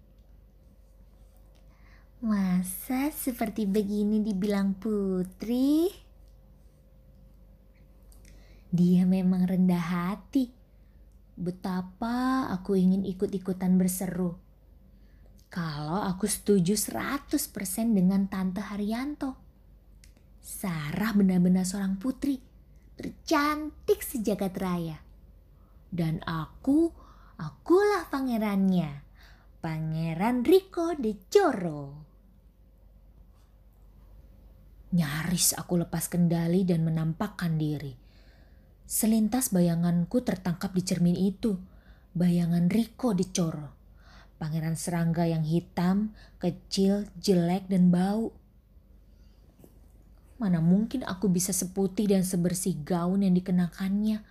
Speaker 1: Masa seperti begini dibilang putri? Dia memang rendah hati. Betapa aku ingin ikut-ikutan berseru. Kalau aku setuju 100% dengan Tante Haryanto. Sarah benar-benar seorang putri. Tercantik sejagat raya. Dan aku Akulah pangerannya, Pangeran Rico de Joro. Nyaris aku lepas kendali dan menampakkan diri. Selintas bayanganku tertangkap di cermin itu. Bayangan Rico de Joro. Pangeran serangga yang hitam, kecil, jelek, dan bau. Mana mungkin aku bisa seputih dan sebersih gaun yang dikenakannya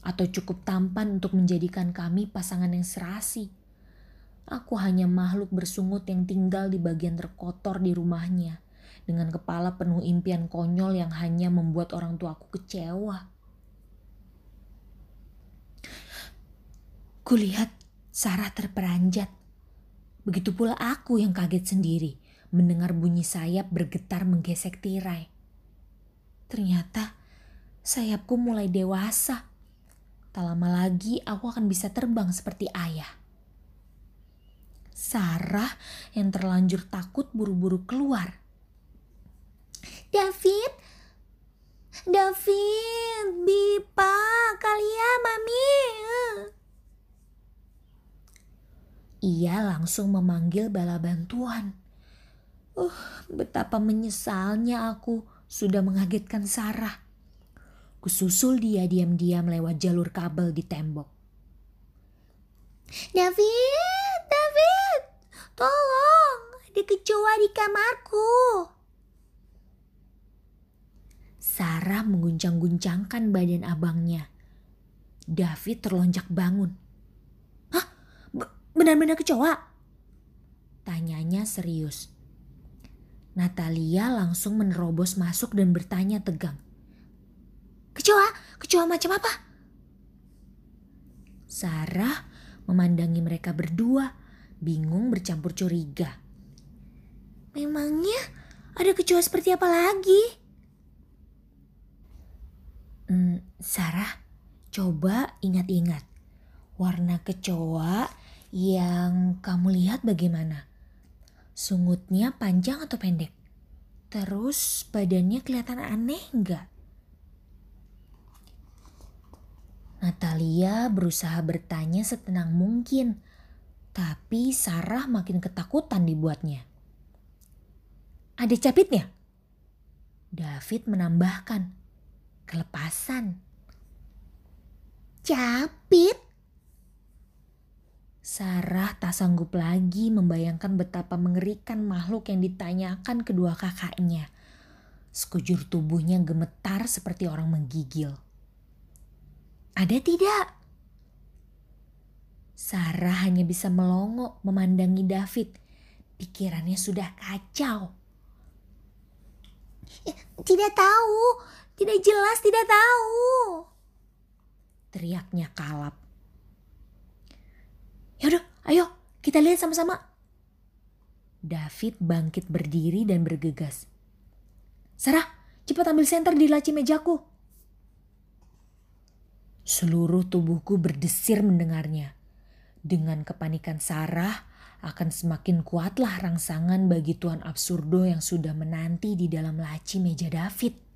Speaker 1: atau cukup tampan untuk menjadikan kami pasangan yang serasi. Aku hanya makhluk bersungut yang tinggal di bagian terkotor di rumahnya, dengan kepala penuh impian konyol yang hanya membuat orang tuaku kecewa. Kulihat Sarah terperanjat. Begitu pula aku yang kaget sendiri mendengar bunyi sayap bergetar menggesek tirai. Ternyata sayapku mulai dewasa Tak lama lagi aku akan bisa terbang seperti ayah. Sarah yang terlanjur takut buru-buru keluar. David, David, Bipa, kalian, Mami. Ia langsung memanggil bala bantuan. Uh, betapa menyesalnya aku sudah mengagetkan Sarah. Kususul dia diam-diam lewat jalur kabel di tembok. David, David, tolong, ada kecoa di kamarku. Sarah mengguncang-guncangkan badan abangnya. David terlonjak bangun. Hah? Benar-benar kecoa? Tanyanya serius. Natalia langsung menerobos masuk dan bertanya tegang. Kecoa? Kecoa macam apa? Sarah memandangi mereka berdua, bingung bercampur curiga. Memangnya ada kecoa seperti apa lagi? Hmm, Sarah, coba ingat-ingat. Warna kecoa yang kamu lihat bagaimana? Sungutnya panjang atau pendek? Terus badannya kelihatan aneh enggak? Natalia berusaha bertanya setenang mungkin, Tapi Sarah makin ketakutan dibuatnya. Ada capitnya? David menambahkan. Kelepasan. Capit? Sarah tak sanggup lagi membayangkan betapa mengerikan makhluk yang ditanyakan kedua kakaknya. Sekujur tubuhnya gemetar seperti orang menggigil. Ada tidak? Sarah hanya bisa melongo memandangi David. Pikirannya sudah kacau. Tidak tahu, tidak jelas, tidak tahu. Teriaknya kalap. Yaudah, ayo kita lihat sama-sama. David bangkit berdiri dan bergegas. Sarah, cepat ambil senter di laci mejaku. Seluruh tubuhku berdesir mendengarnya. Dengan kepanikan Sarah, akan semakin kuatlah rangsangan bagi Tuan Absurdo yang sudah menanti di dalam laci meja David.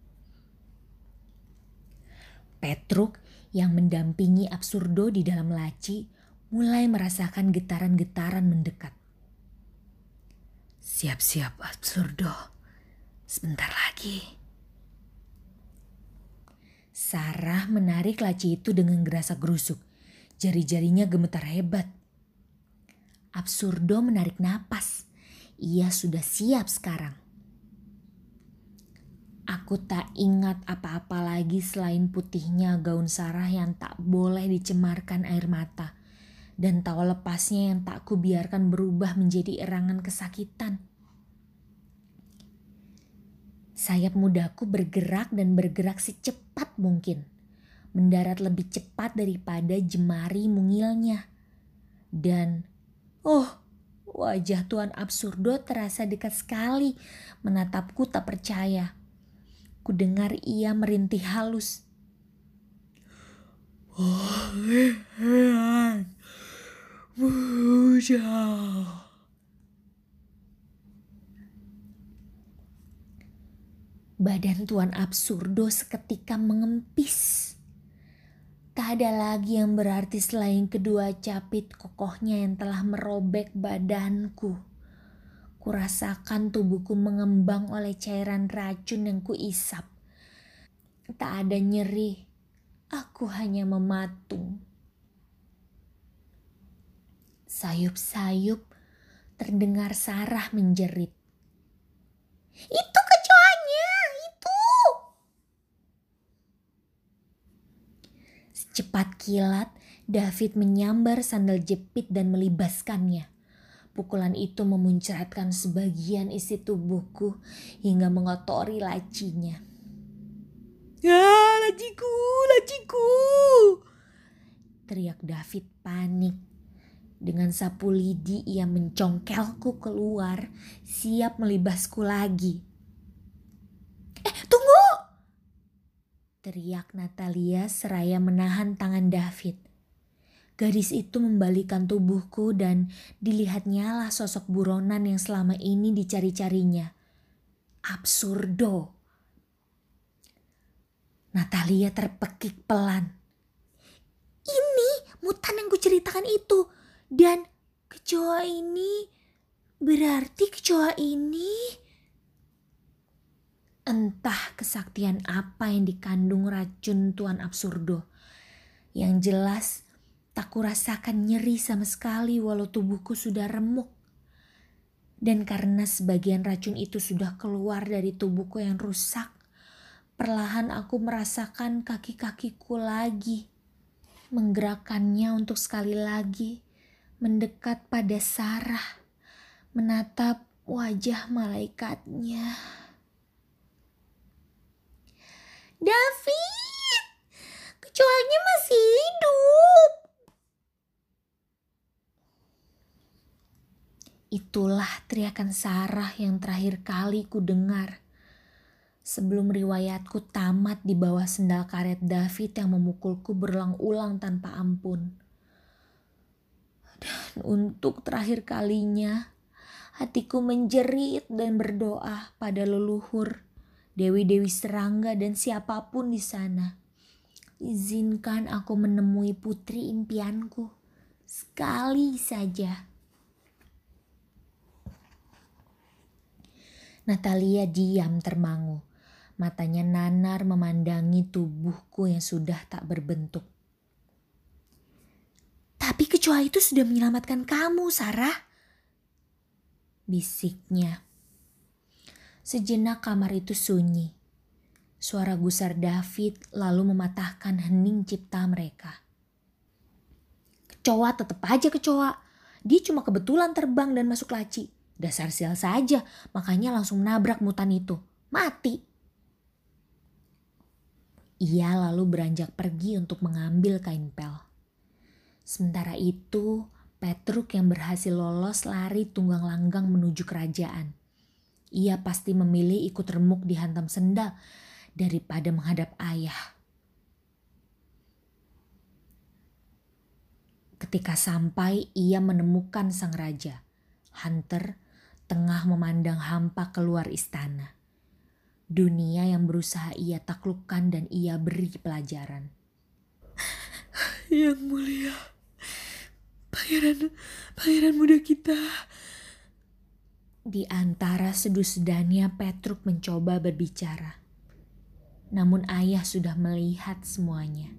Speaker 1: Petruk yang mendampingi Absurdo di dalam laci mulai merasakan getaran-getaran mendekat. Siap-siap Absurdo, sebentar lagi. Sarah menarik laci itu dengan gerasa gerusuk. Jari-jarinya gemetar hebat. Absurdo menarik napas. Ia sudah siap sekarang. Aku tak ingat apa-apa lagi selain putihnya gaun Sarah yang tak boleh dicemarkan air mata. Dan tawa lepasnya yang tak kubiarkan berubah menjadi erangan kesakitan. Sayap mudaku bergerak dan bergerak secepat mungkin. Mendarat lebih cepat daripada jemari mungilnya. Dan Oh, wajah Tuan Absurdo terasa dekat sekali menatapku tak percaya. Ku dengar ia merintih halus. Badan Tuan Absurdo seketika mengempis. Tak ada lagi yang berarti selain kedua capit kokohnya yang telah merobek badanku. Kurasakan tubuhku mengembang oleh cairan racun yang kuisap. Tak ada nyeri, aku hanya mematung. Sayup-sayup terdengar Sarah menjerit. Itu Cepat kilat, David menyambar sandal jepit dan melibaskannya. Pukulan itu memuncratkan sebagian isi tubuhku hingga mengotori lacinya.
Speaker 9: Ya, laciku, laciku!
Speaker 1: Teriak David panik. Dengan sapu lidi ia mencongkelku keluar, siap melibasku lagi. teriak Natalia seraya menahan tangan David. Gadis itu membalikan tubuhku dan dilihatnya lah sosok buronan yang selama ini dicari-carinya. Absurdo. Natalia terpekik pelan. Ini mutan yang kuceritakan itu. Dan kecoa ini berarti kecoa ini Entah kesaktian apa yang dikandung racun Tuan Absurdo. Yang jelas, tak kurasakan nyeri sama sekali walau tubuhku sudah remuk. Dan karena sebagian racun itu sudah keluar dari tubuhku yang rusak, perlahan aku merasakan kaki-kakiku lagi. Menggerakkannya untuk sekali lagi mendekat pada Sarah, menatap wajah malaikatnya. David, kecoanya masih hidup. Itulah teriakan Sarah yang terakhir kali ku dengar. Sebelum riwayatku tamat di bawah sendal karet David yang memukulku berulang-ulang tanpa ampun. Dan untuk terakhir kalinya, hatiku menjerit dan berdoa pada leluhur dewi-dewi serangga dan siapa pun di sana. Izinkan aku menemui putri impianku sekali saja. Natalia diam termangu. Matanya nanar memandangi tubuhku yang sudah tak berbentuk. Tapi kecoa itu sudah menyelamatkan kamu, Sarah. Bisiknya. Sejenak kamar itu sunyi. Suara gusar David lalu mematahkan hening cipta mereka. Kecoa tetap aja kecoa. Dia cuma kebetulan terbang dan masuk laci. Dasar sial saja, makanya langsung nabrak mutan itu. Mati. Ia lalu beranjak pergi untuk mengambil kain pel. Sementara itu, Petruk yang berhasil lolos lari tunggang langgang menuju kerajaan. Ia pasti memilih ikut remuk dihantam sendal daripada menghadap ayah. Ketika sampai, ia menemukan sang raja. Hunter tengah memandang hampa keluar istana. Dunia yang berusaha ia taklukkan dan ia beri pelajaran.
Speaker 9: Yang mulia, pangeran pangeran muda kita.
Speaker 1: Di antara seduh-sedahnya Petruk mencoba berbicara. Namun ayah sudah melihat semuanya.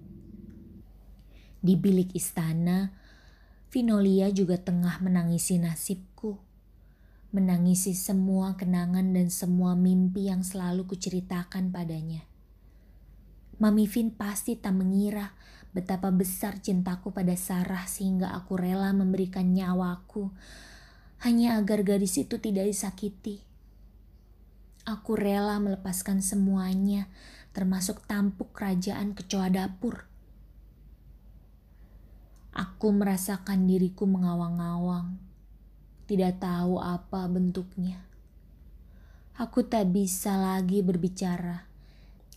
Speaker 1: Di bilik istana, Vinolia juga tengah menangisi nasibku. Menangisi semua kenangan dan semua mimpi yang selalu kuceritakan padanya. Mami Vin pasti tak mengira betapa besar cintaku pada Sarah sehingga aku rela memberikan nyawaku hanya agar gadis itu tidak disakiti. Aku rela melepaskan semuanya, termasuk tampuk kerajaan kecoa dapur. Aku merasakan diriku mengawang-awang, tidak tahu apa bentuknya. Aku tak bisa lagi berbicara,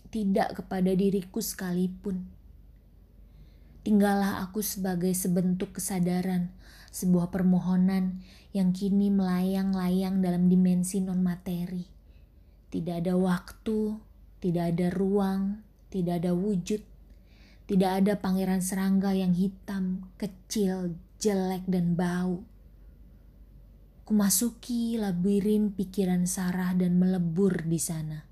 Speaker 1: tidak kepada diriku sekalipun tinggallah aku sebagai sebentuk kesadaran, sebuah permohonan yang kini melayang-layang dalam dimensi non-materi. Tidak ada waktu, tidak ada ruang, tidak ada wujud, tidak ada pangeran serangga yang hitam, kecil, jelek, dan bau. Kumasuki labirin pikiran Sarah dan melebur di sana.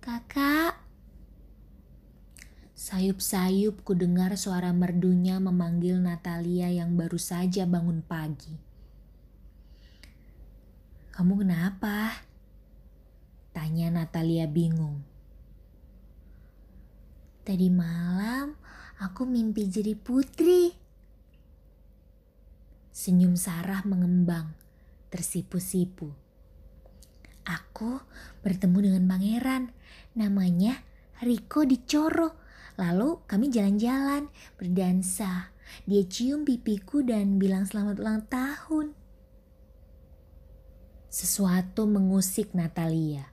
Speaker 1: Kakak. Sayup-sayup ku dengar suara merdunya memanggil Natalia yang baru saja bangun pagi. Kamu kenapa? Tanya Natalia bingung. Tadi malam aku mimpi jadi putri. Senyum Sarah mengembang, tersipu-sipu. Aku bertemu dengan pangeran namanya Riko Dicoro. Lalu kami jalan-jalan, berdansa. Dia cium pipiku dan bilang selamat ulang tahun. Sesuatu mengusik Natalia.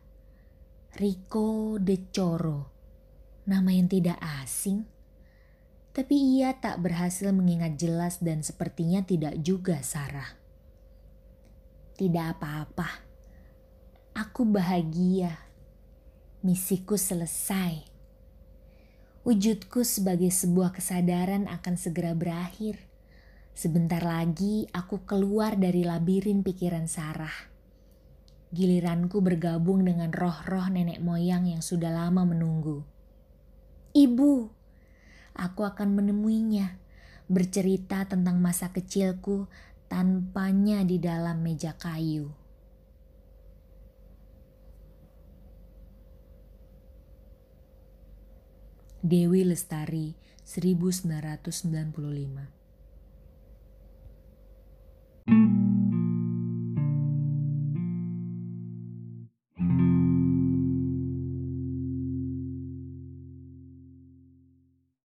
Speaker 1: Riko Decoro. Nama yang tidak asing. Tapi ia tak berhasil mengingat jelas dan sepertinya tidak juga Sarah. Tidak apa-apa. Aku bahagia misiku selesai. Wujudku sebagai sebuah kesadaran akan segera berakhir. Sebentar lagi aku keluar dari labirin pikiran Sarah. Giliranku bergabung dengan roh-roh nenek moyang yang sudah lama menunggu. Ibu, aku akan menemuinya, bercerita tentang masa kecilku tanpanya di dalam meja kayu. Dewi Lestari 1995